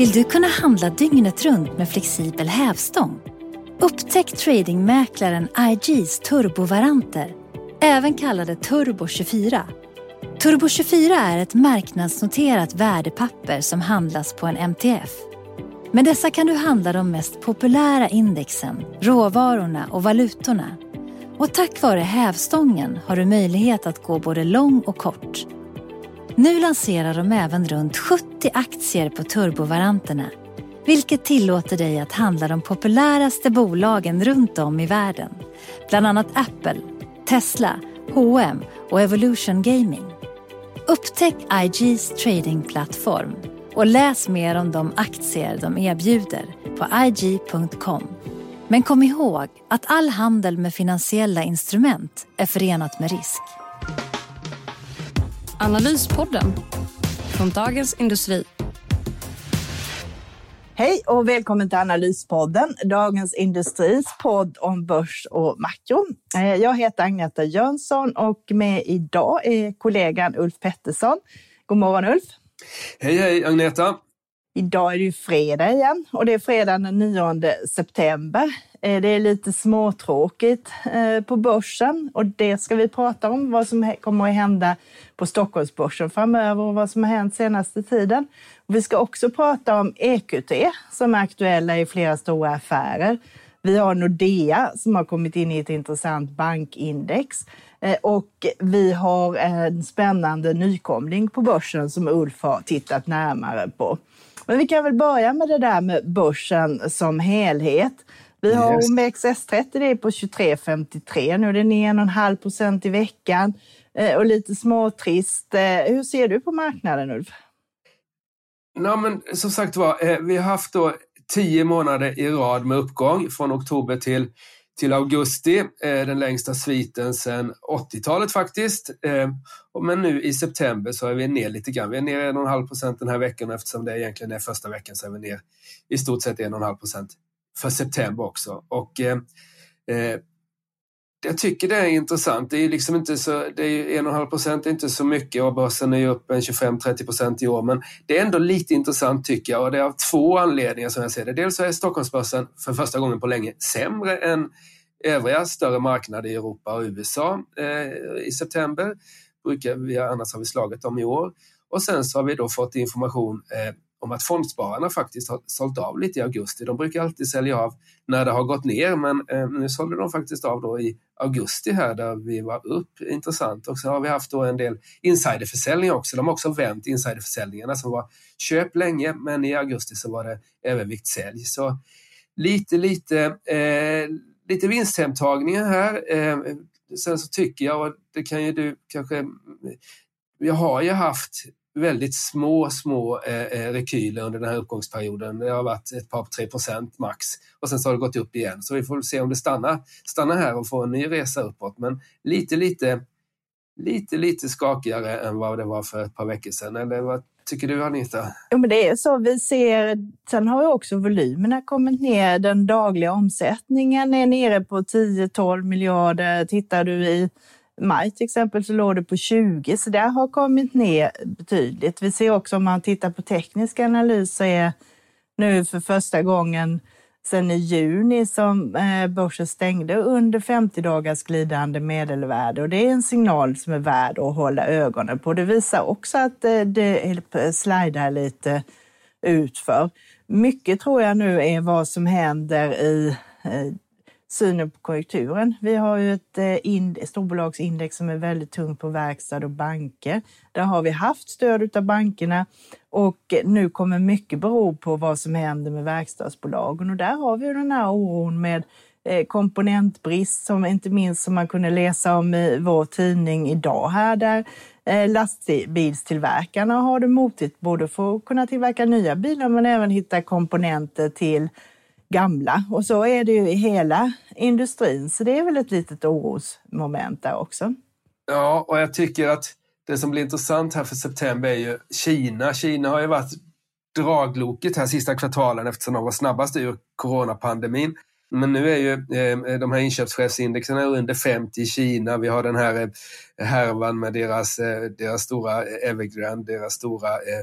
Vill du kunna handla dygnet runt med flexibel hävstång? Upptäck tradingmäklaren IGs turbovaranter, även kallade Turbo 24. Turbo 24 är ett marknadsnoterat värdepapper som handlas på en MTF. Med dessa kan du handla de mest populära indexen, råvarorna och valutorna. Och tack vare hävstången har du möjlighet att gå både lång och kort. Nu lanserar de även runt 70 aktier på turbovaranterna vilket tillåter dig att handla de populäraste bolagen runt om i världen. Bland annat Apple, Tesla, H&M och Evolution Gaming. Upptäck IGs tradingplattform och läs mer om de aktier de erbjuder på IG.com. Men kom ihåg att all handel med finansiella instrument är förenat med risk. Analyspodden från Dagens Industri. Hej och välkommen till Analyspodden, Dagens Industris podd om börs och makro. Eh, jag heter Agneta Jönsson och med idag är kollegan Ulf Pettersson. God morgon Ulf! Hej hej Agneta! Idag är det ju fredag igen och det är fredag den 9 september. Eh, det är lite småtråkigt eh, på börsen och det ska vi prata om, vad som kommer att hända på Stockholmsbörsen framöver och vad som har hänt senaste tiden. Vi ska också prata om EQT som är aktuella i flera stora affärer. Vi har Nordea som har kommit in i ett intressant bankindex eh, och vi har en spännande nykomling på börsen som Ulf har tittat närmare på. Men vi kan väl börja med det där med börsen som helhet. Vi har yes. OMXS30 det är på 23,53 nu. Det är ner 1,5 procent i veckan Eh, och lite småtrist. Eh, hur ser du på marknaden Ulf? Nej, men som sagt var, eh, vi har haft då tio månader i rad med uppgång från oktober till, till augusti. Den längsta sviten sedan 80-talet faktiskt. Men nu i september så är vi ner lite grann. Vi är ner 1,5 procent den här veckan eftersom det egentligen är första veckan så är vi ner i stort sett 1,5 procent för september också. Och eh, jag tycker det är intressant. Det är liksom inte så, det är 1,5 procent är inte så mycket och börsen är ju upp en 25-30 procent i år. Men det är ändå lite intressant tycker jag och det är av två anledningar som jag ser det. Dels så är Stockholmsbörsen för första gången på länge sämre än övriga större marknader i Europa och USA eh, i september. Brukar vi, annars har vi slagit dem i år. Och sen så har vi då fått information eh, om att fondspararna faktiskt har sålt av lite i augusti. De brukar alltid sälja av när det har gått ner men eh, nu sålde de faktiskt av då i augusti här där vi var upp. Intressant. Och så har vi haft då en del insiderförsäljning också. De har också vänt insiderförsäljningarna som var köp länge men i augusti så var det överviktssälj. Så lite, lite, eh, lite vinsthemtagningar här. Eh, sen så tycker jag, och det kan ju du kanske jag har ju haft väldigt små, små eh, eh, rekyler under den här uppgångsperioden. Det har varit ett par, tre procent max och sen så har det gått upp igen. Så vi får se om det stannar, stannar här och får en ny resa uppåt. Men lite, lite, lite, lite skakigare än vad det var för ett par veckor sedan. Eller vad tycker du Anita? Jo, men det är så vi ser. Sen har ju också volymerna kommit ner. Den dagliga omsättningen är nere på 10-12 miljarder. Tittar du i maj till exempel så låg det på 20 så det har kommit ner betydligt. Vi ser också om man tittar på teknisk analys så är nu för första gången sedan i juni som eh, börsen stängde under 50 dagars glidande medelvärde och det är en signal som är värd att hålla ögonen på. Det visar också att eh, det slidar lite utför. Mycket tror jag nu är vad som händer i eh, synen på konjunkturen. Vi har ju eh, ett storbolagsindex som är väldigt tungt på verkstad och banker. Där har vi haft stöd av bankerna och nu kommer mycket bero på vad som händer med verkstadsbolagen och där har vi den här oron med eh, komponentbrist som inte minst som man kunde läsa om i vår tidning idag här där eh, lastbilstillverkarna har det motigt både för att kunna tillverka nya bilar men även hitta komponenter till gamla. Och så är det ju i hela industrin, så det är väl ett litet orosmoment där också. Ja, och jag tycker att det som blir intressant här för september är ju Kina. Kina har ju varit dragloket här sista kvartalen eftersom de var snabbast ur coronapandemin. Men nu är ju eh, de här inköpschefsindexen under 50 i Kina. Vi har den här eh, härvan med deras, eh, deras stora Evergrande, deras stora eh,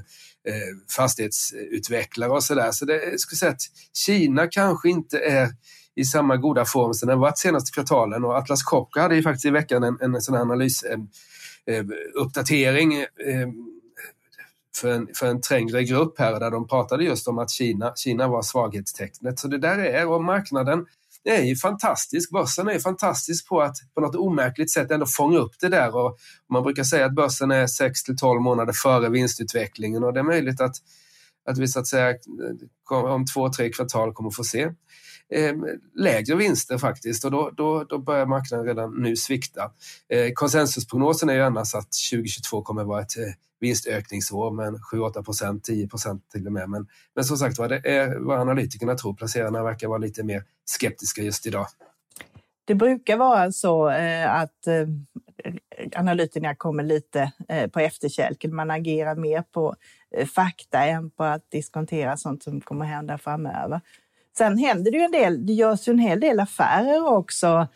eh, fastighetsutvecklare och sådär. Så det jag skulle säga att Kina kanske inte är i samma goda form som den varit senaste kvartalen och Atlas Copco hade ju faktiskt i veckan en, en sån analysuppdatering eh, eh för en, för en trängre grupp här där de pratade just om att Kina, Kina var svaghetstecknet. Så det där är, och marknaden är ju fantastisk. Börsen är fantastisk på att på något omärkligt sätt ändå fånga upp det där. Och man brukar säga att börsen är 6 till 12 månader före vinstutvecklingen och det är möjligt att, att vi så att säga om två, tre kvartal kommer få se eh, lägre vinster faktiskt och då, då, då börjar marknaden redan nu svikta. Eh, konsensusprognosen är ju annars att 2022 kommer vara ett eh, vinstökningsår med 7-8 procent, 10 procent till och med. Men, men som sagt var, det är vad analytikerna tror. Placerarna verkar vara lite mer skeptiska just idag. Det brukar vara så eh, att eh, analytikerna kommer lite eh, på efterkälken. Man agerar mer på fakta än på att diskontera sånt som kommer hända framöver. Sen händer det ju en del. Det görs ju en hel del affärer också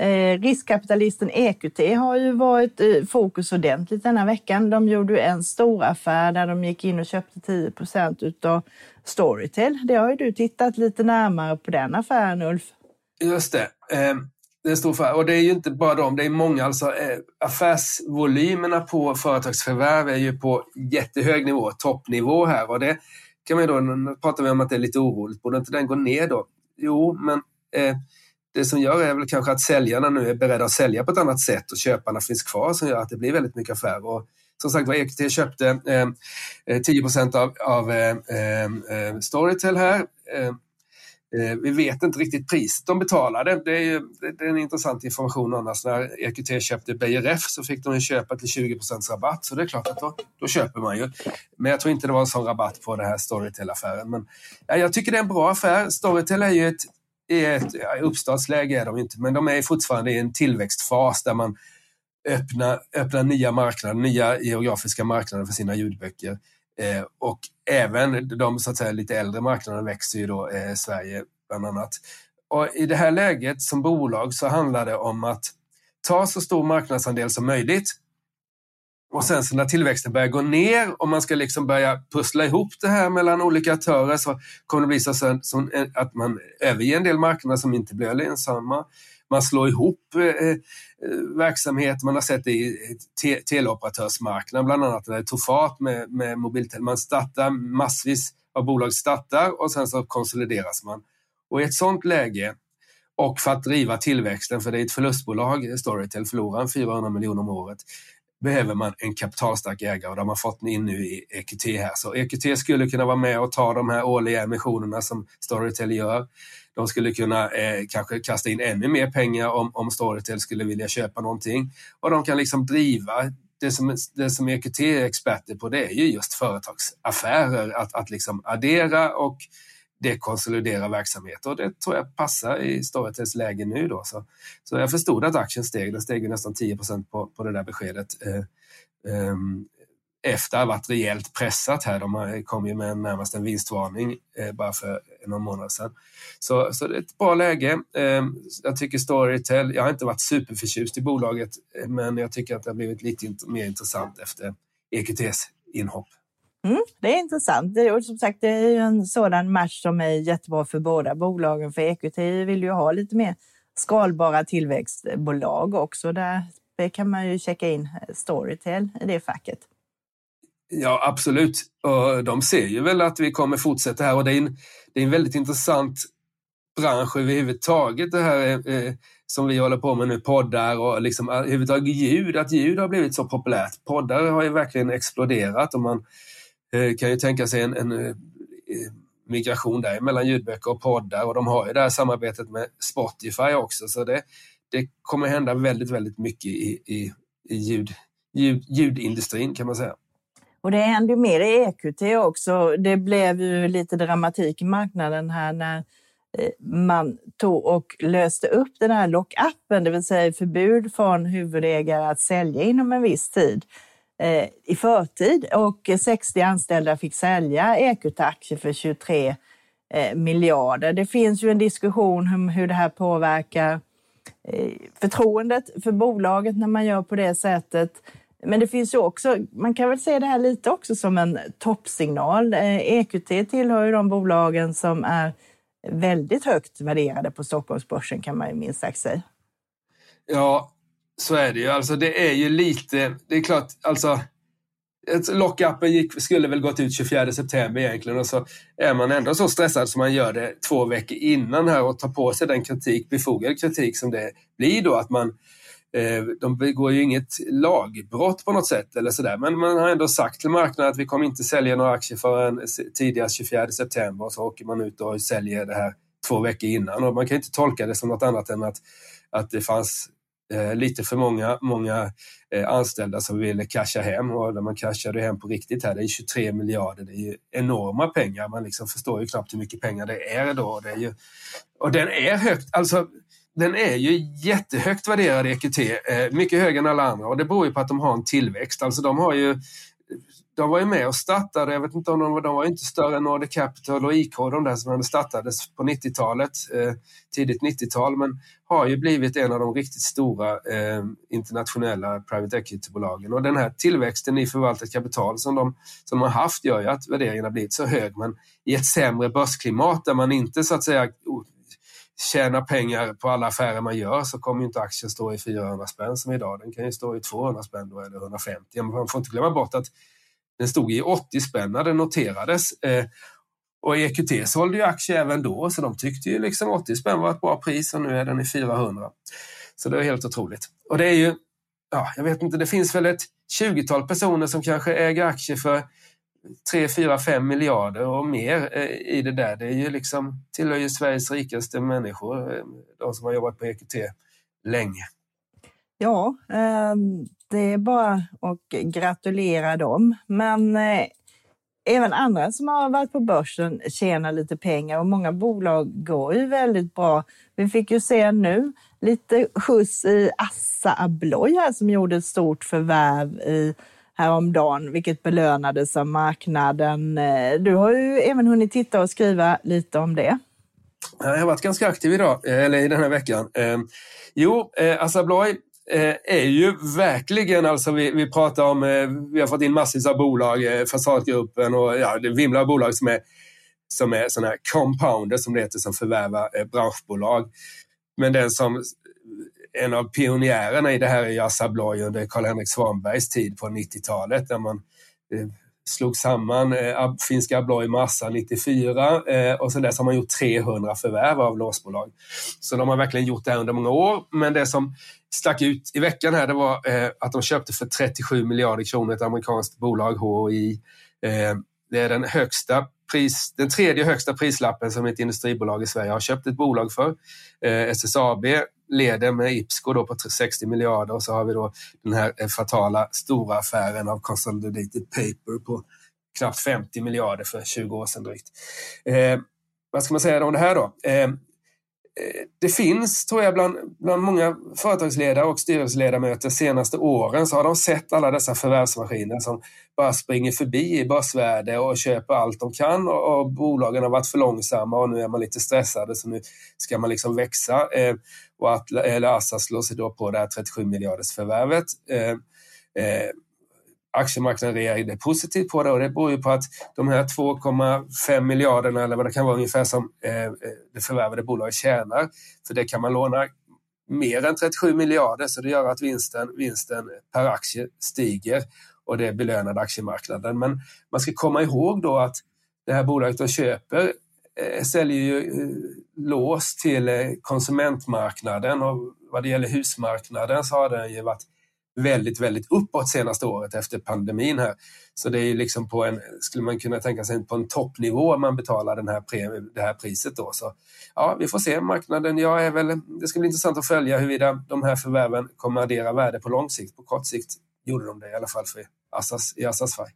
Eh, riskkapitalisten EQT har ju varit i fokus ordentligt denna veckan. De gjorde en stor affär där de gick in och köpte 10 procent utav Storytel. Det har ju du tittat lite närmare på den affären Ulf. Just det. Eh, det är en stor affär. Och det är ju inte bara dem, det är många. Alltså, eh, affärsvolymerna på företagsförvärv är ju på jättehög nivå, toppnivå här. Och det kan man ju då, nu pratar vi om att det är lite oroligt, borde inte den gå ner då? Jo, men eh, det som gör är väl kanske att säljarna nu är beredda att sälja på ett annat sätt och köparna finns kvar som gör att det blir väldigt mycket affärer. Och som sagt var, EQT köpte eh, eh 10 av, av eh, eh, eh Storytel här. Eh, Eh, vi vet inte riktigt priset de betalade. Det är, ju, det är en intressant information annars. När EQT köpte BRF så fick de köpa till 20% rabatt. Så det är klart att då, då, köper man ju. Men jag tror inte det var en sån rabatt på den här Storytel-affären. Men ja, jag tycker det är en bra affär. Storytel är ju ett i ett ja, uppstartsläge är de inte, men de är fortfarande i en tillväxtfas där man öppnar, öppnar nya marknader, nya geografiska marknader för sina ljudböcker. Eh, och även de så att säga, lite äldre marknaderna växer ju då, eh, Sverige bland annat. Och I det här läget som bolag så handlar det om att ta så stor marknadsandel som möjligt och sen så när tillväxten börjar gå ner och man ska liksom börja pussla ihop det här mellan olika aktörer så kommer det bli så att eh, man överger en del marknader som inte blir lönsamma. Man slår ihop eh, eh, verksamhet, man har sett det i eh, te teleoperatörsmarknaden, bland annat när det tog fart med, med mobiltelefon. Man startar massvis av bolag startar och sen så konsolideras man. Och i ett sånt läge och för att driva tillväxten, för det är ett förlustbolag, Storytel förlorar 400 miljoner om året, behöver man en kapitalstark ägare och det har man fått in nu i EQT här. Så EQT skulle kunna vara med och ta de här årliga emissionerna som Storytel gör. De skulle kunna eh, kanske kasta in ännu mer pengar om, om Storytel skulle vilja köpa någonting. Och de kan liksom driva det som, det som EQT är experter på det är ju just företagsaffärer, att, att liksom addera och dekonsolidera verksamhet och det tror jag passar i Storytels läge nu. Då. Så, så jag förstod att aktien steg, den steg nästan 10 på, på det där beskedet. Eh, eh, efter att ha varit rejält pressat här. De kom ju med närmast en vinstvarning eh, bara för någon månad sedan. Så, så det är ett bra läge. Eh, jag tycker Storytel, jag har inte varit superförtjust i bolaget, eh, men jag tycker att det har blivit lite mer intressant efter EQTs inhopp. Mm, det är intressant. Det, och som sagt, det är ju en sådan match som är jättebra för båda bolagen. För EQT vill ju ha lite mer skalbara tillväxtbolag också. Där kan man ju checka in eh, Storytel i det facket. Ja, absolut. Och de ser ju väl att vi kommer fortsätta här och det är en, det är en väldigt intressant bransch överhuvudtaget det här eh, eh som vi håller på med nu, poddar och liksom eh, överhuvudtaget ljud, att ljud har blivit så populärt. Poddar har ju verkligen exploderat och man Eh, kan ju tänka sig en, en eh, eh, migration där mellan ljudböcker och poddar och de har ju det här samarbetet med Spotify också så det, det kommer hända väldigt, väldigt mycket i, i, i ljud, ljud, ljudindustrin kan man säga. Och det hände mer i EQT också. Det blev ju lite dramatik i marknaden här när eh, man tog och löste upp den här lockupen, det vill säga förbud från huvudägare att sälja inom en viss tid eh, i förtid och 60 anställda fick sälja EQT-aktier för 23 eh, miljarder. Det finns ju en diskussion om hur det här påverkar eh, förtroendet för bolaget när man gör på det sättet. Men det finns ju också, man kan väl se det här lite också som en toppsignal. Eh, EQT tillhör ju de bolagen som är väldigt högt värderade på Stockholmsbörsen kan man ju minst sagt säga. Ja, så är det ju. Alltså det är ju lite, det är klart, alltså Lockupen gick, skulle väl gått ut 24 september egentligen och så är man ändå så stressad som man gör det två veckor innan här och tar på sig den kritik, befogad kritik som det blir då att man Eh, de begår ju inget lagbrott på något sätt eller sådär. Men man har ändå sagt till marknaden att vi kommer inte sälja några aktier förrän tidigast 24 september och så åker man ut och säljer det här två veckor innan. Och man kan inte tolka det som något annat än att, att det fanns eh, lite för många, många eh, anställda som ville casha hem och man cashade hem på riktigt här. Det är 23 miljarder, det är ju enorma pengar. Man liksom förstår ju knappt hur mycket pengar det är då. Det är ju, och den är högt, alltså den är ju jättehögt värderad EQT, eh, mycket högre än alla andra och det beror ju på att de har en tillväxt. Alltså de har ju de var ju med och startade, jag vet inte om de var, de var inte större än Nordic Capital och IK, de där som startades på 90-talet, eh, tidigt 90-tal, men har ju blivit en av de riktigt stora eh, internationella private equity-bolagen. Och den här tillväxten i förvaltat kapital som de, som de har haft gör ju att värderingen har blivit så hög, men i ett sämre börsklimat där man inte så att säga tjäna pengar på alla affärer man gör så kommer inte aktien stå i 400 spänn som idag. Den kan ju stå i 200 spänn då, eller 150. Man får inte glömma bort att den stod i 80 spänn när den noterades. Eh, och EQT sålde ju aktier även då, så de tyckte ju liksom 80 spänn var ett bra pris och nu är den i 400. Så det är helt otroligt. Och det är ju, ja, jag vet inte, det finns väl ett 20-tal personer som kanske äger aktier för 3, 4, 5 miljarder och mer eh, i det där. Det är ju liksom, tillhör ju Sveriges rikaste människor, eh, de som har jobbat på EQT länge. Ja, ehm, det är bara att gratulera dem. Men eh, även andra som har varit på börsen tjänar lite pengar och många bolag går ju väldigt bra. Vi fick ju se nu lite skjuts i Assa Abloy här som gjorde ett stort förvärv i häromdagen, vilket belönades av marknaden. Eh, du har ju även hunnit titta och skriva lite om det. Jag har varit ganska aktiv idag, eh, eller i den här veckan. Eh, jo, Assa Abloy är ju verkligen, alltså vi, vi pratar om, vi har fått in massvis av bolag, Fasadgruppen och ja, det vimlar av bolag som är, som är sådana här compounder som det heter, som förvärvar branschbolag. Men den som en av pionjärerna i det här är Assa Abloy under Karl-Henrik Svanbergs tid på 90-talet där man eh, slog samman eh, finska Abloy Massa 94 eh, och sen dess har man gjort 300 förvärv av låsbolag. Så de har verkligen gjort det här under många år. Men det som stack ut i veckan här det var eh, att de köpte för 37 miljarder kronor ett amerikanskt bolag, HI. Eh, det är den högsta pris, den tredje högsta prislappen som ett industribolag i Sverige har köpt ett bolag för. Eh, SSAB leder med Ipsco då på 60 miljarder och så har vi då den här eh, fatala stora affären av Consolidated Paper på knappt 50 miljarder för 20 år sedan drygt. Eh, vad ska man säga om det här då? Eh, eh, det finns, tror jag, bland, bland många företagsledare och styrelseledamöter senaste åren så har de sett alla dessa förvärvsmaskiner som bara springer förbi i börsvärde och köper allt de kan och, och, bolagen har varit för långsamma och nu är man lite stressade så nu ska man liksom växa. Eh, och att, eller Assa slår sig då på det här 37 miljarders förvärvet. Eh, eh, aktiemarknaden reagerade positivt på det och det beror ju på att de här 2,5 miljarderna eller vad det kan vara ungefär som eh, eh, det förvärvade bolaget tjänar, för det kan man låna mer än 37 miljarder så det gör att vinsten, vinsten per aktie stiger och det belönade aktiemarknaden. Men man ska komma ihåg då att det här bolaget de köper eh, säljer ju eh, lås till eh, konsumentmarknaden och vad det gäller husmarknaden så har den ju varit väldigt, väldigt uppåt senaste året efter pandemin här. Så det är liksom på en, skulle man kunna tänka sig, på en toppnivå man betalar den här det här priset då. Så ja, vi får se marknaden. Jag är väl, det ska bli intressant att följa huruvida de här förvärven kommer att addera värde på lång sikt. På kort sikt gjorde de det i alla fall för Assas, i Assas fall.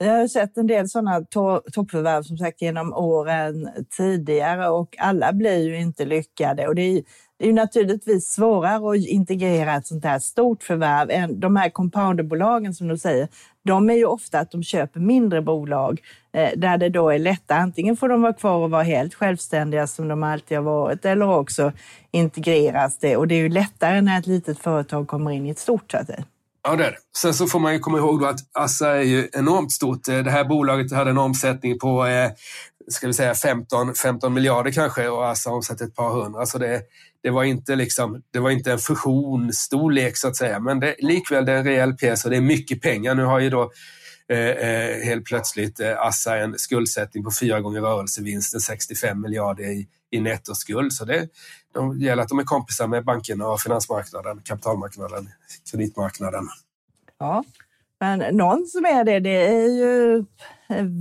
Jag har sett en del sådana to toppförvärv som sagt genom åren tidigare och alla blir ju inte lyckade. Och det är, det är ju naturligtvis svårare att integrera ett sånt här stort förvärv än de här compounderbolagen som du säger. De är ju ofta att de köper mindre bolag eh, där det då är lättare. Antingen får de vara kvar och vara helt självständiga som de alltid har varit eller också integreras det och det är ju lättare när ett litet företag kommer in i ett stort. Så att säga. Ja, det är det. Sen så får man ju komma ihåg att Assa är ju enormt stort. Eh, det här bolaget hade en omsättning på eh, ska vi säga 15, 15 miljarder kanske och Assa omsatte ett par hundra. Så det, det, var inte liksom, det var inte en fusionsstorlek så att säga. Men det, likväl det är en rejäl pjäs och det är mycket pengar. Nu har ju då eh, eh helt plötsligt eh, Assa en skuldsättning på fyra gånger rörelsevinsten, 65 miljarder i, i nettoskuld. Så det, de gäller att de är kompisar med bankerna och finansmarknaden, kapitalmarknaden, kreditmarknaden. Ja, men någon som är det, det är ju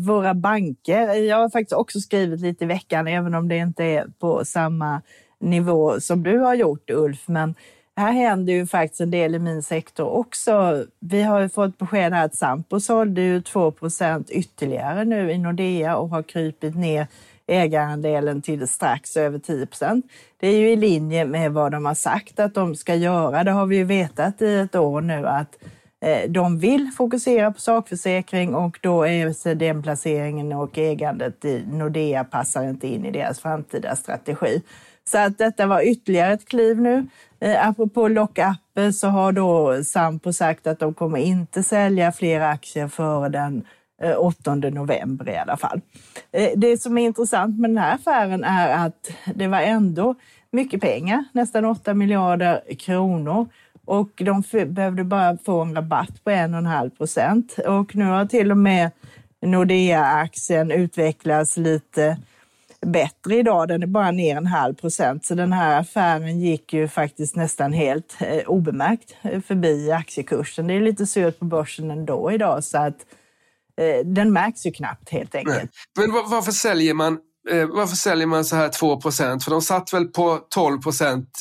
våra banker. Jag har faktiskt också skrivit lite i veckan, även om det inte är på samma nivå som du har gjort Ulf. Men här händer ju faktiskt en del i min sektor också. Vi har ju fått besked här att Sampo sålde ju 2% ytterligare nu i Nordea och har krypit ner ägarandelen till strax över 10 procent. Det är ju i linje med vad de har sagt att de ska göra. Det har vi ju vetat i ett år nu att eh, de vill fokusera på sakförsäkring och då är den placeringen och ägandet i Nordea passar inte in i deras framtida strategi. Så att detta var ytterligare ett kliv nu. Eh, apropå lockup så har då Sampo sagt att de kommer inte sälja fler aktier före den Eh, 8 november i alla fall. Eh, det som är intressant med den här affären är att det var ändå mycket pengar, nästan 8 miljarder kronor och de behövde bara få en rabatt på 1,5 procent. Och nu har till och med Nordea-aktien utvecklats lite bättre idag. Den är bara ner en halv procent, så den här affären gick ju faktiskt nästan helt eh, obemärkt eh, förbi aktiekursen. Det är lite surt på börsen ändå idag, så att den märks ju knappt helt enkelt. Nej. Men varför säljer man eh, varför säljer man så här 2% För de satt väl på 12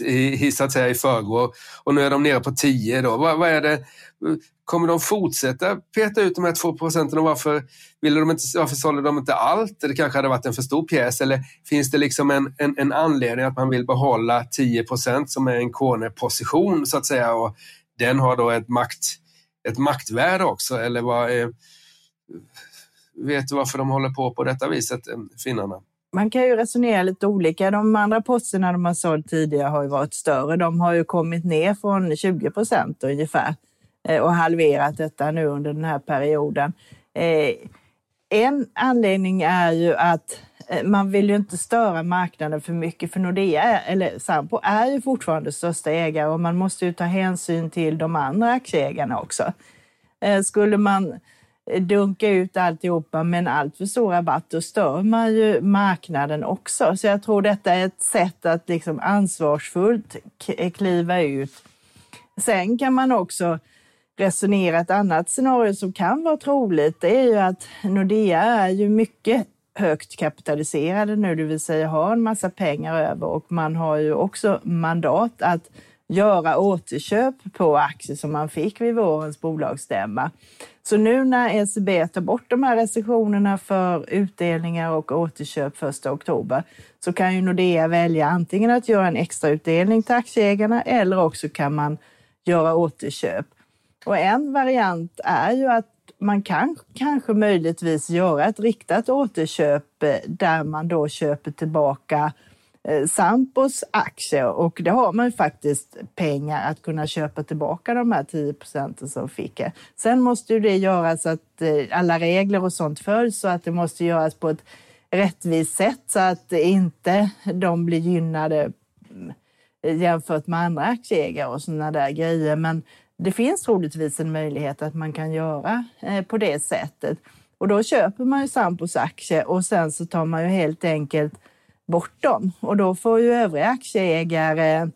i, i, så att säga, i förrgår och nu är de nere på 10 då. Vad, vad är det? Kommer de fortsätta peta ut de här 2 procenten och varför, ville de inte, varför sålde de inte allt? Det kanske hade varit en för stor pjäs eller finns det liksom en, en, en anledning att man vill behålla 10% som är en Kone-position så att säga och den har då ett, makt, ett maktvärde också eller vad är, Vet du varför de håller på på detta viset, eh, finnarna? Man kan ju resonera lite olika. De andra posterna de har sålt tidigare har ju varit större. De har ju kommit ner från 20 procent ungefär eh, och halverat detta nu under den här perioden. Eh, en anledning är ju att man vill ju inte störa marknaden för mycket för Nordea, eller Sampo, är ju fortfarande största ägare och man måste ju ta hänsyn till de andra aktieägarna också. Skulle man dunka ut alltihopa med en alltför stor rabatt, då stör man ju marknaden också. Så jag tror detta är ett sätt att liksom ansvarsfullt kliva ut. Sen kan man också resonera ett annat scenario som kan vara troligt. Det är ju att Nordea är ju mycket högt kapitaliserade nu, det vill säga har en massa pengar över och man har ju också mandat att göra återköp på aktier som man fick vid vårens bolagsstämma. Så nu när ECB tar bort de här restriktionerna för utdelningar och återköp 1 oktober så kan ju Nordea välja antingen att göra en extra utdelning till aktieägarna eller också kan man göra återköp. Och en variant är ju att man kan kanske möjligtvis göra ett riktat återköp eh, där man då köper tillbaka Eh, Sampos aktier och det har man ju faktiskt pengar att kunna köpa tillbaka de här 10 procenten som fick. Sen måste ju det göras att eh, alla regler och sånt följs så att det måste göras på ett rättvist sätt så att inte de blir gynnade mm, jämfört med andra aktieägare och sådana där grejer. Men det finns troligtvis en möjlighet att man kan göra eh, på det sättet. Och då köper man ju Sampos aktier och sen så tar man ju helt enkelt bort dem och då får ju övriga aktieägare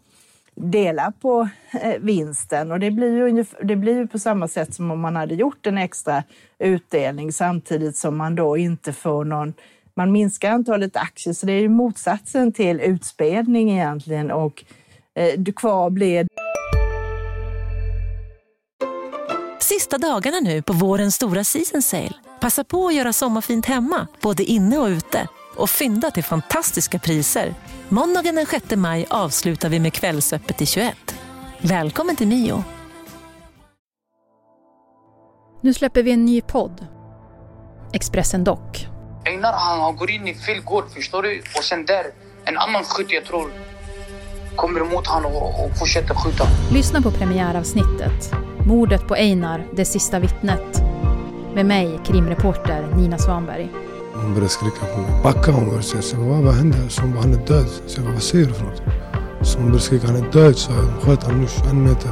dela på eh, vinsten och det blir, ju ungefär, det blir ju på samma sätt som om man hade gjort en extra utdelning samtidigt som man då inte får någon man minskar antalet aktier, så det är ju motsatsen till utspädning egentligen och eh, kvar blir Sista dagarna nu på vårens stora season sale. Passa på att göra sommarfint hemma, både inne och ute. Och fynda till fantastiska priser. Måndagen den 6 maj avslutar vi med Kvällsöppet i 21. Välkommen till Mio. Nu släpper vi en ny podd. Expressen Dock. Einar han, går in i fel gård, förstår du? Och sen där, en annan skytt jag tror kommer emot honom och, och fortsätter skjuta. Lyssna på premiäravsnittet. Mordet på Einar, det sista vittnet. Med mig, krimreporter Nina Svanberg. Hon började skrika på mig. Backa hon började säga. Så vad, vad hände? Så hon bara, han är död. Så jag bara, vad säger du för något? Så hon började skrika, han är död. Så jag sköt han nu 21 meter.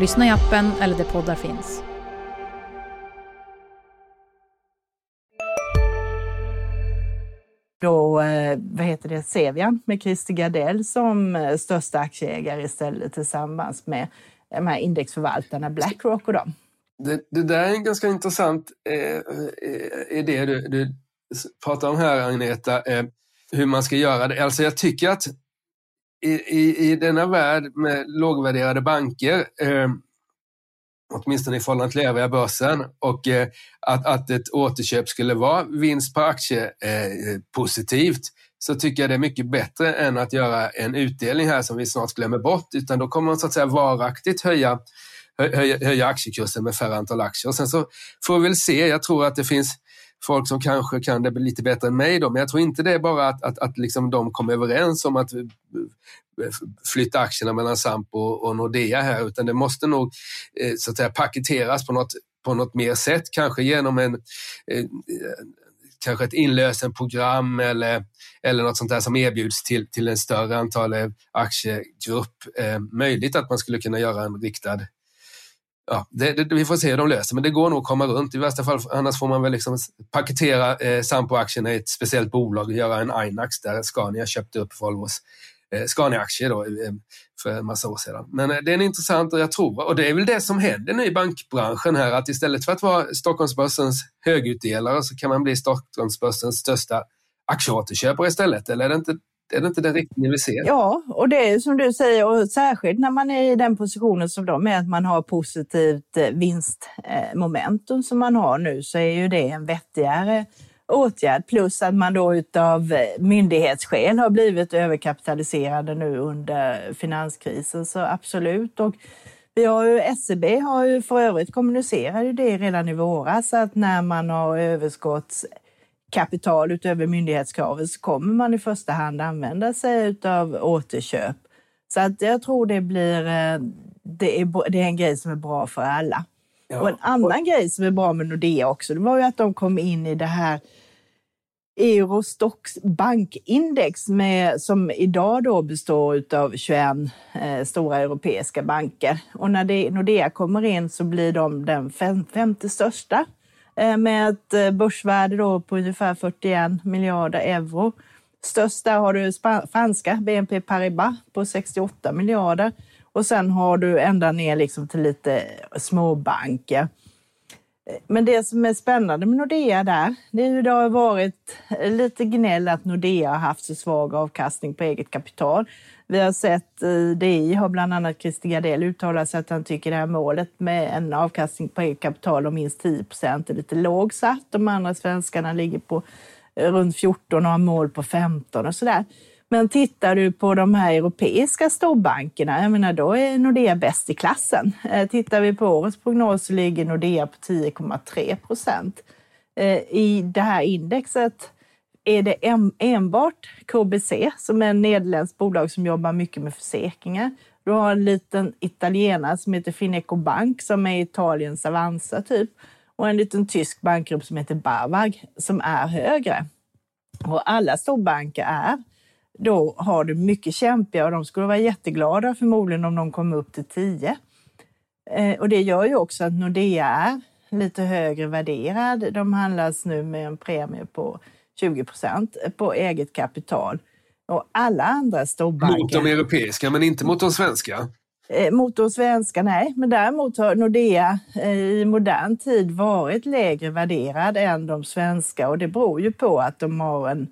Lyssna i appen eller där poddar finns. Då, eh, vad heter det, Sevian med Christer Gardell som eh, största aktieägare istället tillsammans med de här indexförvaltarna Blackrock och dem. Det, det där är en ganska intressant eh, eh idé du, du pratar om här Agneta, eh, hur man ska göra det. Alltså jag tycker att i, i, i denna värld med lågvärderade banker, eh, åtminstone i förhållande till övriga börsen, och eh, att, att ett återköp skulle vara vinst på aktie eh, positivt, så tycker jag det är mycket bättre än att göra en utdelning här som vi snart glömmer bort, utan då kommer man så att säga varaktigt höja höja, höja aktiekursen med färre antal aktier. Och sen så får vi väl se, jag tror att det finns folk som kanske kan det lite bättre än mig då, men jag tror inte det är bara att, att, att liksom de kommer överens om att eh, flytta aktierna mellan Sampo och Nordea här, utan det måste nog eh, så att säga paketeras på något, på något mer sätt, kanske genom en eh, kanske ett inlösenprogram eller, eller något sånt där som erbjuds till, till en större antal eh, aktiegrupp. Eh, möjligt att man skulle kunna göra en riktad ja, det, det, vi får se hur de löser, men det går nog att komma runt. I värsta fall, annars får man väl liksom paketera eh, Sampo-aktierna i ett speciellt bolag och göra en INAX där Scania köpte upp Volvos eh, Scania-aktier då, eh, för en massa år sedan. Men eh, det är en intressant och jag tror, och det är väl det som händer nu i bankbranschen här, att istället för att vara Stockholmsbörsens högutdelare så kan man bli Stockholmsbörsens största aktieåterköpare istället. Eller är det inte är det inte den riktningen vi ser? Ja, och det är som du säger, och särskilt när man är i den positionen som de är, att man har positivt eh, vinstmomentum eh, som man har nu, så är ju det en vettigare åtgärd. Plus att man då utav eh, myndighetsskäl har blivit överkapitaliserade nu under finanskrisen, så absolut. Och vi har ju, SEB har ju för övrigt kommunicerat det redan i våras att när man har överskotts kapital utöver myndighetskravet så kommer man i första hand använda sig av återköp. Så att jag tror det blir eh, det är, det är en grej som är bra för alla. Ja. Och en annan och... grej som är bra med Nordea också, det var ju att de kom in i det här Eurostox bankindex med, som idag då består av 21 eh, stora europeiska banker. Och när det, Nordea kommer in så blir de den fem, femte största Eh, med ett eh, börsvärde då på ungefär 41 miljarder euro. Störst där har du franska BNP Paribas på 68 miljarder och sen har du ända ner liksom till lite småbanker. Men det som är spännande med Nordea där, det är hur det har varit lite gnäll att Nordea har haft så svag avkastning på eget kapital. Vi har sett eh, i DI har bland annat Christer Gardell uttalat sig att han tycker det här målet med en avkastning på eget kapital om minst 10 procent är lite lågt satt. De andra svenskarna ligger på eh, runt 14 och har mål på 15 och sådär. Men tittar du på de här europeiska storbankerna, jag menar då är Nordea bäst i klassen. Eh, tittar vi på årets prognos så ligger Nordea på 10,3 procent. Eh, I det här indexet är det enbart KBC som är en nederländskt bolag som jobbar mycket med försäkringar. Du har en liten italienare som heter Fineco Bank som är Italiens Avanza typ och en liten tysk bankgrupp som heter Barwag som är högre. Och alla storbanker är då har du mycket kämpiga och de skulle vara jätteglada förmodligen om de kommer upp till 10. Eh, och det gör ju också att Nordea är lite högre värderad. De handlas nu med en premie på 20 procent på eget kapital. Och alla andra storbanker... Mot de europeiska, men inte mot de svenska? Eh, mot de svenska, nej. Men däremot har Nordea eh, i modern tid varit lägre värderad än de svenska och det beror ju på att de har en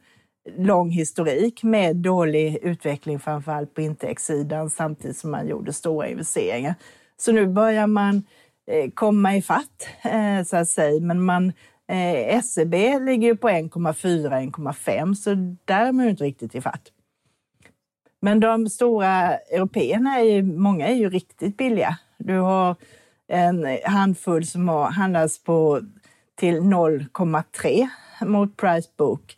lång historik med dålig utveckling, framförallt på intäktssidan, samtidigt som man gjorde stora investeringar. Så nu börjar man eh, komma ifatt fatt, eh, så att säga. Men man, eh, SEB ligger ju på 1,4-1,5 så där är man ju inte riktigt ifatt. Men de stora européerna, är ju, många är ju riktigt billiga. Du har en handfull som har handlats på till 0,3 mot price book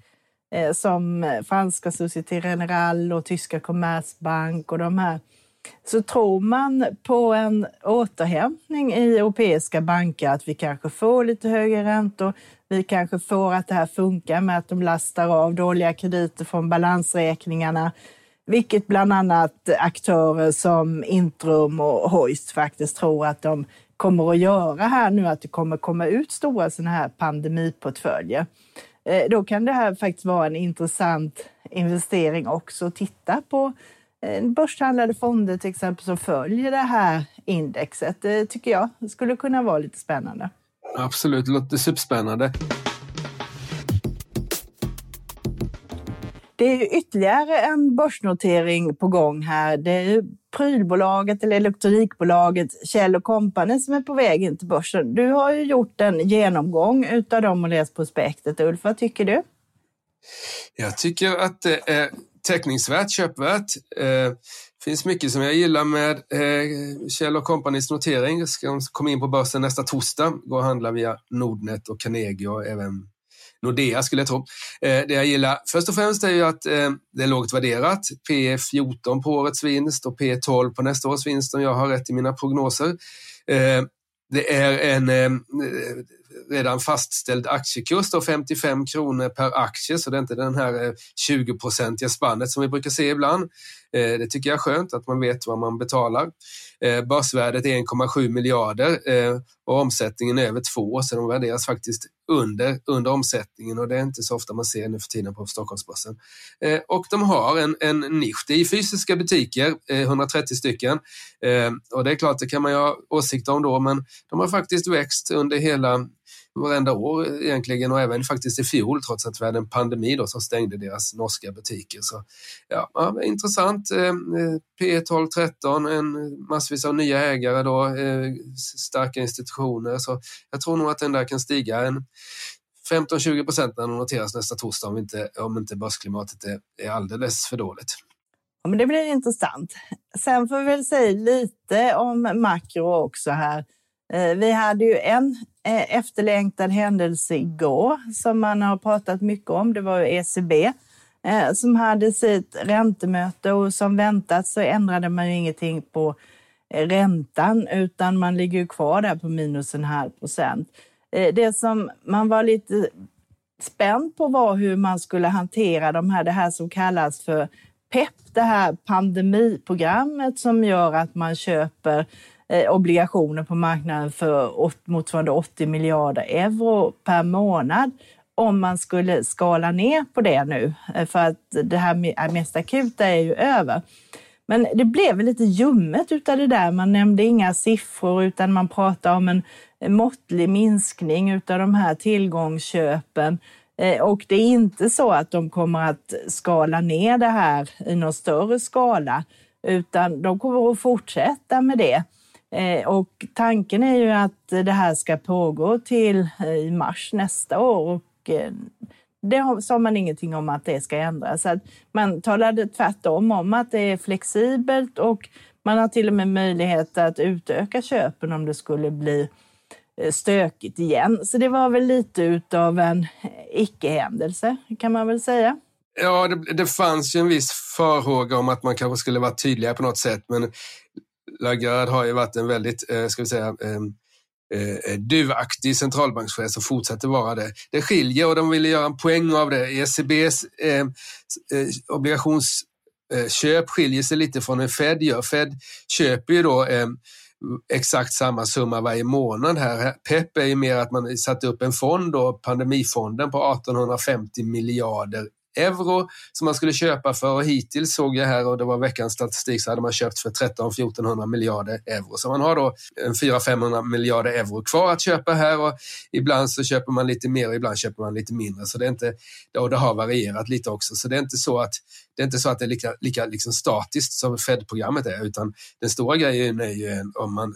Eh, som franska Société Générale och tyska Commerzbank och de här. Så tror man på en återhämtning i europeiska banker, att vi kanske får lite högre räntor, vi kanske får att det här funkar med att de lastar av dåliga krediter från balansräkningarna, vilket bland annat aktörer som Intrum och Hoist faktiskt tror att de kommer att göra här nu, att det kommer komma ut stora sådana här pandemiportföljer. Eh, då kan det här faktiskt vara en intressant investering också. Titta på eh, börshandlade fonder till exempel som följer det här indexet. Det tycker jag skulle kunna vara lite spännande. Absolut, det låter superspännande. Det är ytterligare en börsnotering på gång här. Det är prylbolaget eller elektronikbolaget Kjell Company som är på väg in till börsen. Du har ju gjort en genomgång utav dem och läst prospektet. Ulf, vad tycker du? Jag tycker att det är teckningsvärt, köpvärt. Det finns mycket som jag gillar med eh, Kjell Companys notering. Ska komma in på börsen nästa torsdag. Gå och handla via Nordnet och Carnegie och även Nordea skulle jag tro. Eh, det jag gillar först och främst är ju att eh, det är lågt värderat. P 14 på årets vinst och P 12 på nästa års vinst om jag har rätt i mina prognoser. Eh, det är en eh, redan fastställd aktiekurs, då 55 kronor per aktie, så det är inte den här eh, 20-procentiga spannet som vi brukar se ibland. Eh, det tycker jag är skönt att man vet vad man betalar. Börsvärdet är 1,7 miljarder och omsättningen är över två, så de värderas faktiskt under, under omsättningen och det är inte så ofta man ser nu för tiden på Stockholmsbörsen. Eh, och de har en, en nisch. Det är fysiska butiker, eh, 130 stycken. Eh, och det är klart, det kan man ju ha åsikter om då, men de har faktiskt växt under hela varenda år egentligen och även faktiskt i fjol trots att vi hade en pandemi då som stängde deras norska butiker. Så ja, ja intressant. Eh, eh, P 12 13, en massvis av nya ägare då, eh, starka institutioner. Så jag tror nog att den där kan stiga en 15-20 procent när den noteras nästa torsdag om inte, om inte börsklimatet är, är alldeles för dåligt. Ja, men det blir intressant. Sen får vi väl säga lite om makro också här. Vi hade ju en Eh, efterlängtad händelse igår som man har pratat mycket om. Det var ju ECB eh, som hade sitt räntemöte och som väntat så ändrade man ju ingenting på eh, räntan utan man ligger ju kvar där på minus en halv procent. Det som man var lite spänd på var hur man skulle hantera de här, det här som kallas för PEP, det här pandemiprogrammet som gör att man köper Eh, Eh, obligationer på marknaden för motsvarande 80 miljarder euro per månad om man skulle skala ner på det nu, eh, för att det här mest akuta är ju över. Men det blev lite ljummet utav det där. Man nämnde inga siffror utan man pratade om en måttlig minskning utav de här tillgångsköpen. Eh, och det är inte så att de kommer att skala ner det här i någon större skala, utan de kommer att fortsätta med det. Eh, och tanken är ju att det här ska pågå till eh, i mars nästa år och eh, det sa man ingenting om att det ska ändras. Så man talade tvärtom om att det är flexibelt och man har till och med möjlighet att utöka köpen om det skulle bli stökigt igen. Så det var väl lite utav en icke-händelse kan man väl säga. Ja, det, det fanns ju en viss farhåga om att man kanske skulle vara tydligare på något sätt, men Lagarde har ju varit en väldigt, eh, ska vi säga, ehm, eh, duvaktig centralbankschef och fortsätter vara det. Det skiljer och de ville göra en poäng av det. ECBs ehm, eh, obligationsköp eh, skiljer sig lite från hur Fed gör. Fed köper ju då eh, exakt samma summa varje månad här. PEP är ju mer att man satte upp en fond, då, pandemifonden på 1850 miljarder euro som man skulle köpa för och hittills såg jag här och det var veckans statistik så hade man köpt för 13-1400 miljarder euro. Så man har då 400-500 miljarder euro kvar att köpa här och ibland så köper man lite mer och ibland köper man lite mindre. Så det, är inte, och det har varierat lite också så det är inte så att det är inte så att det är lika, lika liksom statiskt som Fed-programmet är utan den stora grejen är ju om man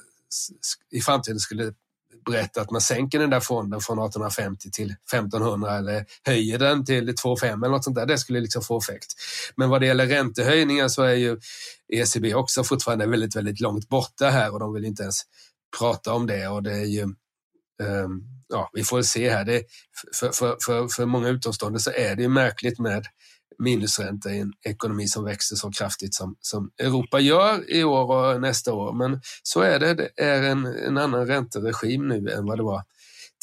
i framtiden skulle berätta att man sänker den där fonden från 1850 till 1500 eller höjer den till 2,5 eller något sånt där. Det skulle liksom få effekt. Men vad det gäller räntehöjningar så är ju ECB också fortfarande väldigt, väldigt långt borta här och de vill inte ens prata om det och det är ju um, ja, vi får se här. Det, för, för, för, för många utomstående så är det märkligt med minusränta i en ekonomi som växer så kraftigt som, som Europa gör i år och nästa år. Men så är det. Det är en, en annan ränteregim nu än vad det var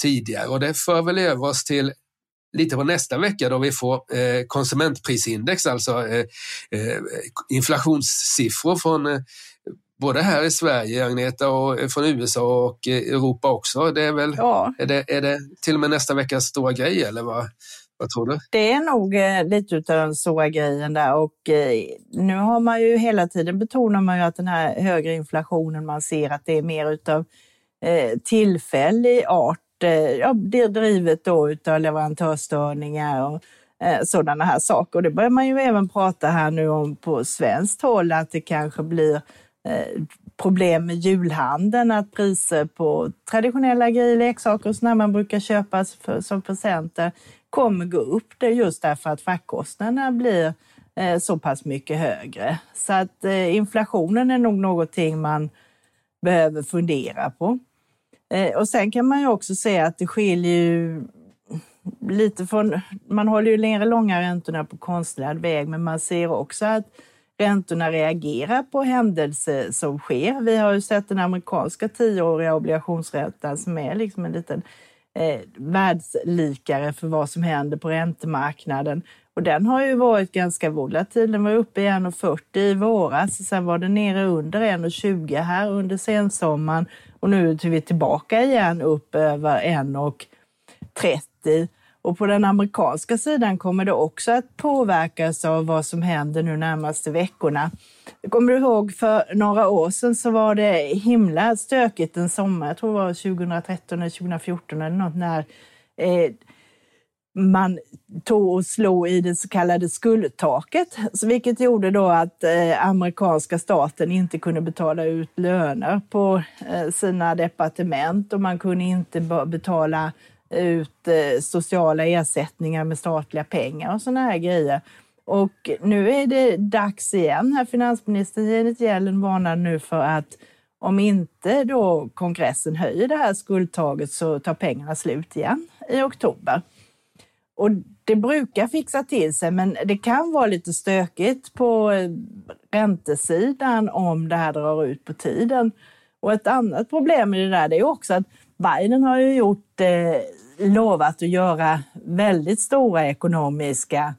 tidigare och det för väl över oss till lite på nästa vecka då vi får eh, konsumentprisindex, alltså eh, eh, inflationssiffror från eh, både här i Sverige, Agneta, och eh, från USA och eh, Europa också. Det är väl, ja. är, det, är det till och med nästa veckas stora grej eller vad? Vad tror du? Det är nog eh, lite av den stora grejen där och eh, nu har man ju hela tiden betonar man ju att den här högre inflationen, man ser att det är mer utav eh, tillfällig art. Eh, ja, det är drivet då utav leverantörsstörningar och eh, sådana här saker. Och det börjar man ju även prata här nu om på svenskt håll att det kanske blir eh, problem med julhandeln, att priser på traditionella grejer, leksaker och sådana man brukar köpa för, som presenter kommer gå upp det just därför att fraktkostnaderna blir eh, så pass mycket högre. Så att eh, inflationen är nog någonting man behöver fundera på. Eh, och sen kan man ju också se att det skiljer ju lite från, man håller ju nere långa räntorna på konstlad väg, men man ser också att räntorna reagerar på händelser som sker. Vi har ju sett den amerikanska tioåriga obligationsräntan som är liksom en liten eh, världslikare för vad som händer på räntemarknaden. Och den har ju varit ganska volatil. Den var uppe i 1,40 i våras, sen var den nere under 1,20 här under sensommaren och nu är vi tillbaka igen upp över 1,30. Och på den amerikanska sidan kommer det också att påverkas av vad som händer nu närmaste veckorna. Kommer du ihåg för några år sedan så var det himla stökigt en sommar, jag tror det var 2013 eller 2014 eller något, när eh, man tog och slog i det så kallade skuldtaket, vilket gjorde då att eh, amerikanska staten inte kunde betala ut löner på eh, sina departement och man kunde inte betala ut eh, sociala ersättningar med statliga pengar och sådana här grejer. Och nu är det dags igen. Här finansministern Janet Yellen varnar nu för att om inte då kongressen höjer det här skuldtaget så tar pengarna slut igen i oktober. Och det brukar fixa till sig, men det kan vara lite stökigt på eh, räntesidan om det här drar ut på tiden. Och ett annat problem med det där är också att Biden har ju gjort, eh, lovat att göra väldigt stora ekonomiska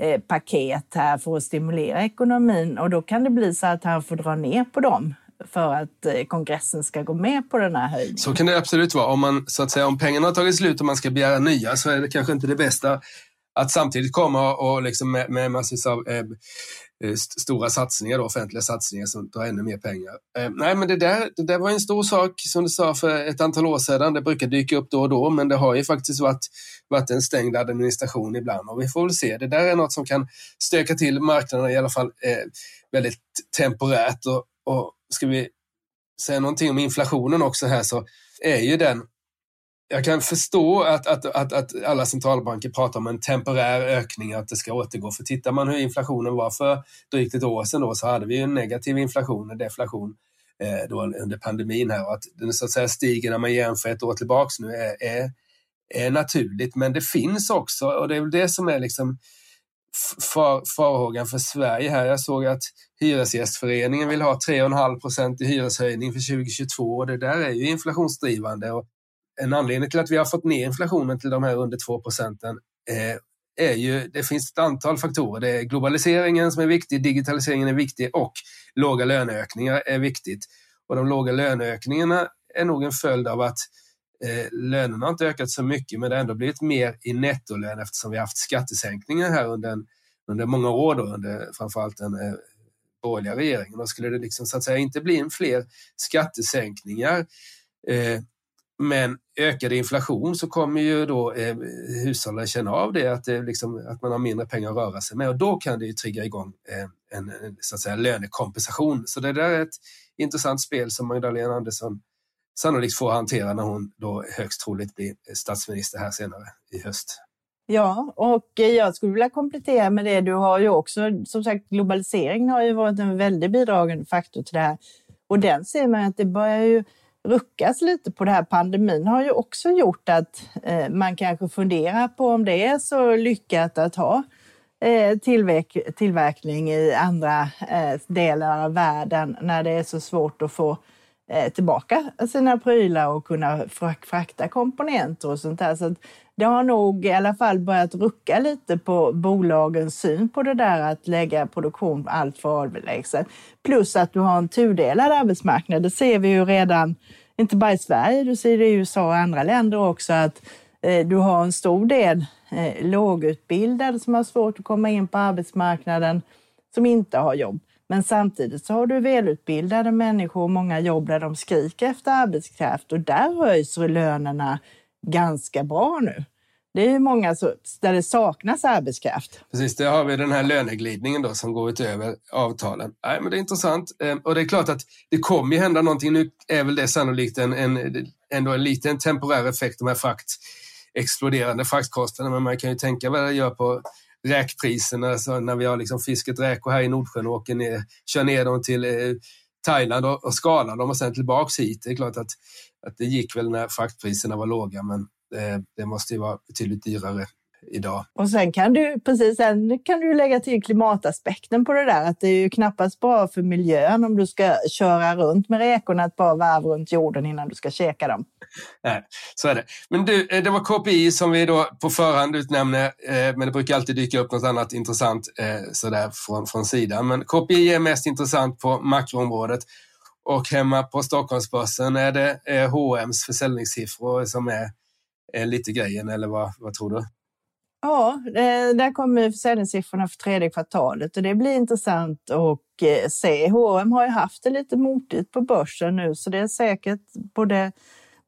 eh, paket här för att stimulera ekonomin och då kan det bli så att han får dra ner på dem för att eh, kongressen ska gå med på den här höjningen. Så kan det absolut vara. Om, man, så att säga, om pengarna har tagit slut och man ska begära nya så är det kanske inte det bästa att samtidigt komma och liksom med, med massvis av eh, eh, st stora satsningar, då, offentliga satsningar som drar ännu mer pengar. Eh, nej, men det där, det där var en stor sak som du sa för ett antal år sedan. Det brukar dyka upp då och då, men det har ju faktiskt varit, varit en stängd administration ibland och vi får väl se. Det där är något som kan stöka till marknaden i alla fall eh, väldigt temporärt och, och ska vi säga någonting om inflationen också här så är ju den jag kan förstå att, att, att, att, alla centralbanker pratar om en temporär ökning, att det ska återgå. För tittar man hur inflationen var för drygt ett år sedan då, så hade vi en negativ inflation, en deflation eh, då under pandemin här. Och att den så att säga stiger när man jämför ett år tillbaks nu är, är, är naturligt. Men det finns också, och det är väl det som är liksom far, farhågan för Sverige här. Jag såg att Hyresgästföreningen vill ha 3,5 procent i hyreshöjning för 2022 och det där är ju inflationsdrivande. Och en anledning till att vi har fått ner inflationen till de här under 2 procenten eh, är ju, det finns ett antal faktorer. Det är globaliseringen som är viktig, digitaliseringen är viktig och låga löneökningar är viktigt. Och de låga löneökningarna är nog en följd av att eh, lönerna inte ökat så mycket men det har ändå blivit mer i nettolön eftersom vi har haft skattesänkningar här under, en, under många år, då, under framförallt den eh, borgerliga regeringen. Då skulle det liksom, så att säga inte bli en fler skattesänkningar eh, men ökad inflation så kommer ju då eh, hushållen känna av det att, det liksom, att man har mindre pengar att röra sig med och då kan det ju trigga igång eh, en, en så att säga, lönekompensation. Så det där är ett intressant spel som Magdalena Andersson sannolikt får hantera när hon då högst troligt blir statsminister här senare i höst. Ja, och jag skulle vilja komplettera med det. Du har ju också, som sagt, globaliseringen har ju varit en väldigt bidragande faktor till det här. Och den ser man att det börjar ju ruckas lite på det här. Pandemin har ju också gjort att eh, man kanske funderar på om det är så lyckat att ha eh, tillverk tillverkning i andra eh, delar av världen när det är så svårt att få eh, tillbaka sina prylar och kunna frakta komponenter och sånt där. Så det har nog i alla fall börjat rucka lite på bolagens syn på det där att lägga produktion allt för avlägset. Plus att du har en tudelad arbetsmarknad. Det ser vi ju redan, inte bara i Sverige, du ser det i USA och andra länder också, att eh, du har en stor del eh, lågutbildade som har svårt att komma in på arbetsmarknaden, som inte har jobb. Men samtidigt så har du välutbildade människor och många jobb där de skriker efter arbetskraft och där höjs lönerna ganska bra nu. Det är många så, där det saknas arbetskraft. Precis, där har vi den här löneglidningen då som går utöver avtalen. Nej, men det är intressant ehm, och det är klart att det kommer ju hända någonting. Nu är väl det sannolikt en, en, ändå en liten temporär effekt, de här frakt, exploderande fraktkostnaderna, men man kan ju tänka vad det gör på räkpriserna alltså när vi har liksom fisket räkor här i Nordsjön och åker ner, kör ner dem till eh, Thailand och, och skalar dem och sen tillbaks hit. Det är klart att, att det gick väl när fraktpriserna var låga, men eh, det måste ju vara betydligt dyrare idag. Och sen kan du precis sen kan du lägga till klimataspekten på det där att det är ju knappast bra för miljön om du ska köra runt med räkorna ett par varv runt jorden innan du ska käka dem. Nej, så är det. Men du, eh, det var KPI som vi då på förhand utnämner, eh, men det brukar alltid dyka upp något annat intressant sådär från, från sidan. Men KPI är mest intressant på makroområdet och hemma på Stockholmsbörsen är det H&M's försäljningssiffror som är, är lite grejen, eller vad, vad tror du? Ja, där kommer försäljningssiffrorna för tredje kvartalet och det blir intressant att se. H&M har ju haft det lite motigt på börsen nu så det är säkert både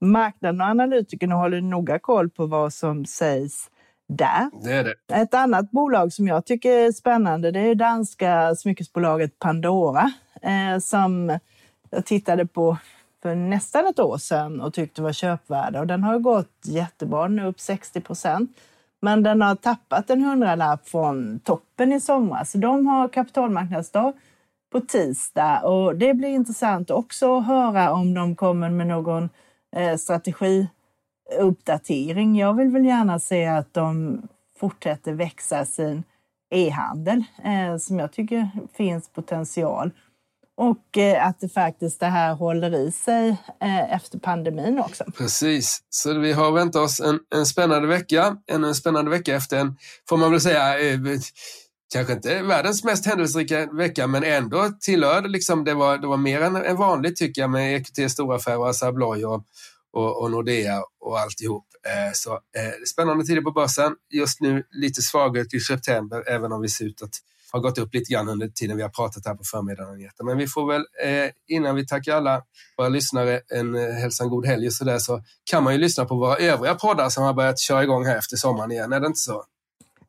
marknaden och analytikerna håller noga koll på vad som sägs där. Det är det. Ett annat bolag som jag tycker är spännande det är danska smyckesbolaget Pandora eh, som jag tittade på för nästan ett år sedan och tyckte var köpvärda och den har gått jättebra, nu upp 60 procent. Men den har tappat en hundralapp från toppen i somras. De har kapitalmarknadsdag på tisdag och det blir intressant också att höra om de kommer med någon eh, strategiuppdatering. Jag vill väl gärna se att de fortsätter växa sin e-handel eh, som jag tycker finns potential. Och eh, att det faktiskt det här håller i sig eh, efter pandemin också. Precis, så vi har väntat oss en, en spännande vecka. Ännu en spännande vecka efter en, får man väl säga, eh, kanske inte världens mest händelserika vecka, men ändå tillhörde liksom, det var, det var mer än, än vanligt tycker jag med EQT Storaffär, och Assa Abloy och, och, och Nordea och alltihop. Eh, så eh, spännande tider på börsen. Just nu lite svagare till september, även om vi ser ut att har gått upp lite grann under tiden vi har pratat här på förmiddagen. Men vi får väl, eh, innan vi tackar alla våra lyssnare en eh, hälsa en god helg och så där, så kan man ju lyssna på våra övriga poddar som har börjat köra igång här efter sommaren igen. Är det inte så?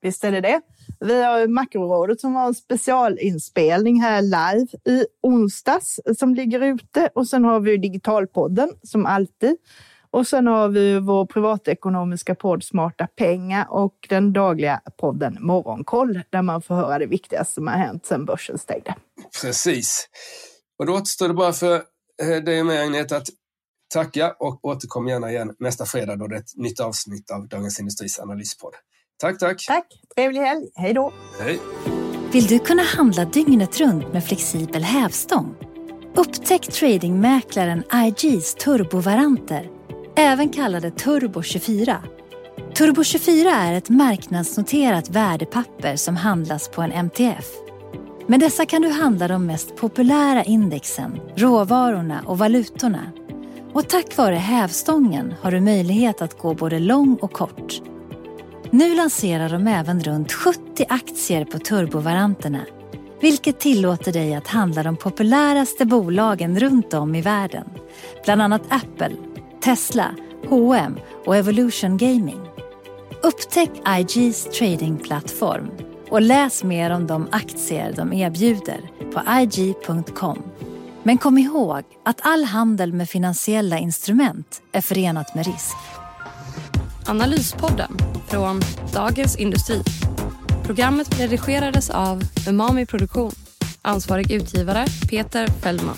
Visst är det det. Vi har Makrorådet som har en specialinspelning här live i onsdags som ligger ute och sen har vi Digitalpodden som alltid. Och sen har vi vår privatekonomiska podd Smarta pengar och den dagliga podden Morgonkoll där man får höra det viktigaste som har hänt sedan börsen stängde. Precis. Och då återstår det bara för eh, dig och mig Agneta att tacka och återkom gärna igen nästa fredag då det är ett nytt avsnitt av Dagens Industris analyspodd. Tack, tack. Tack. Trevlig helg. Hej då. Hej. Vill du kunna handla dygnet runt med flexibel hävstång? Upptäck tradingmäklaren IGs turbovaranter, även kallade Turbo 24. Turbo 24 är ett marknadsnoterat värdepapper som handlas på en MTF. Med dessa kan du handla de mest populära indexen, råvarorna och valutorna. Och tack vare hävstången har du möjlighet att gå både lång och kort. Nu lanserar de även runt 70 aktier på turbovaranterna vilket tillåter dig att handla de populäraste bolagen runt om i världen. Bland annat Apple, Tesla H&M och Evolution Gaming. Upptäck IGs tradingplattform och läs mer om de aktier de erbjuder på IG.com. Men kom ihåg att all handel med finansiella instrument är förenat med risk. Analyspodden från Dagens Industri. Programmet redigerades av Umami Produktion. Ansvarig utgivare Peter Fellman.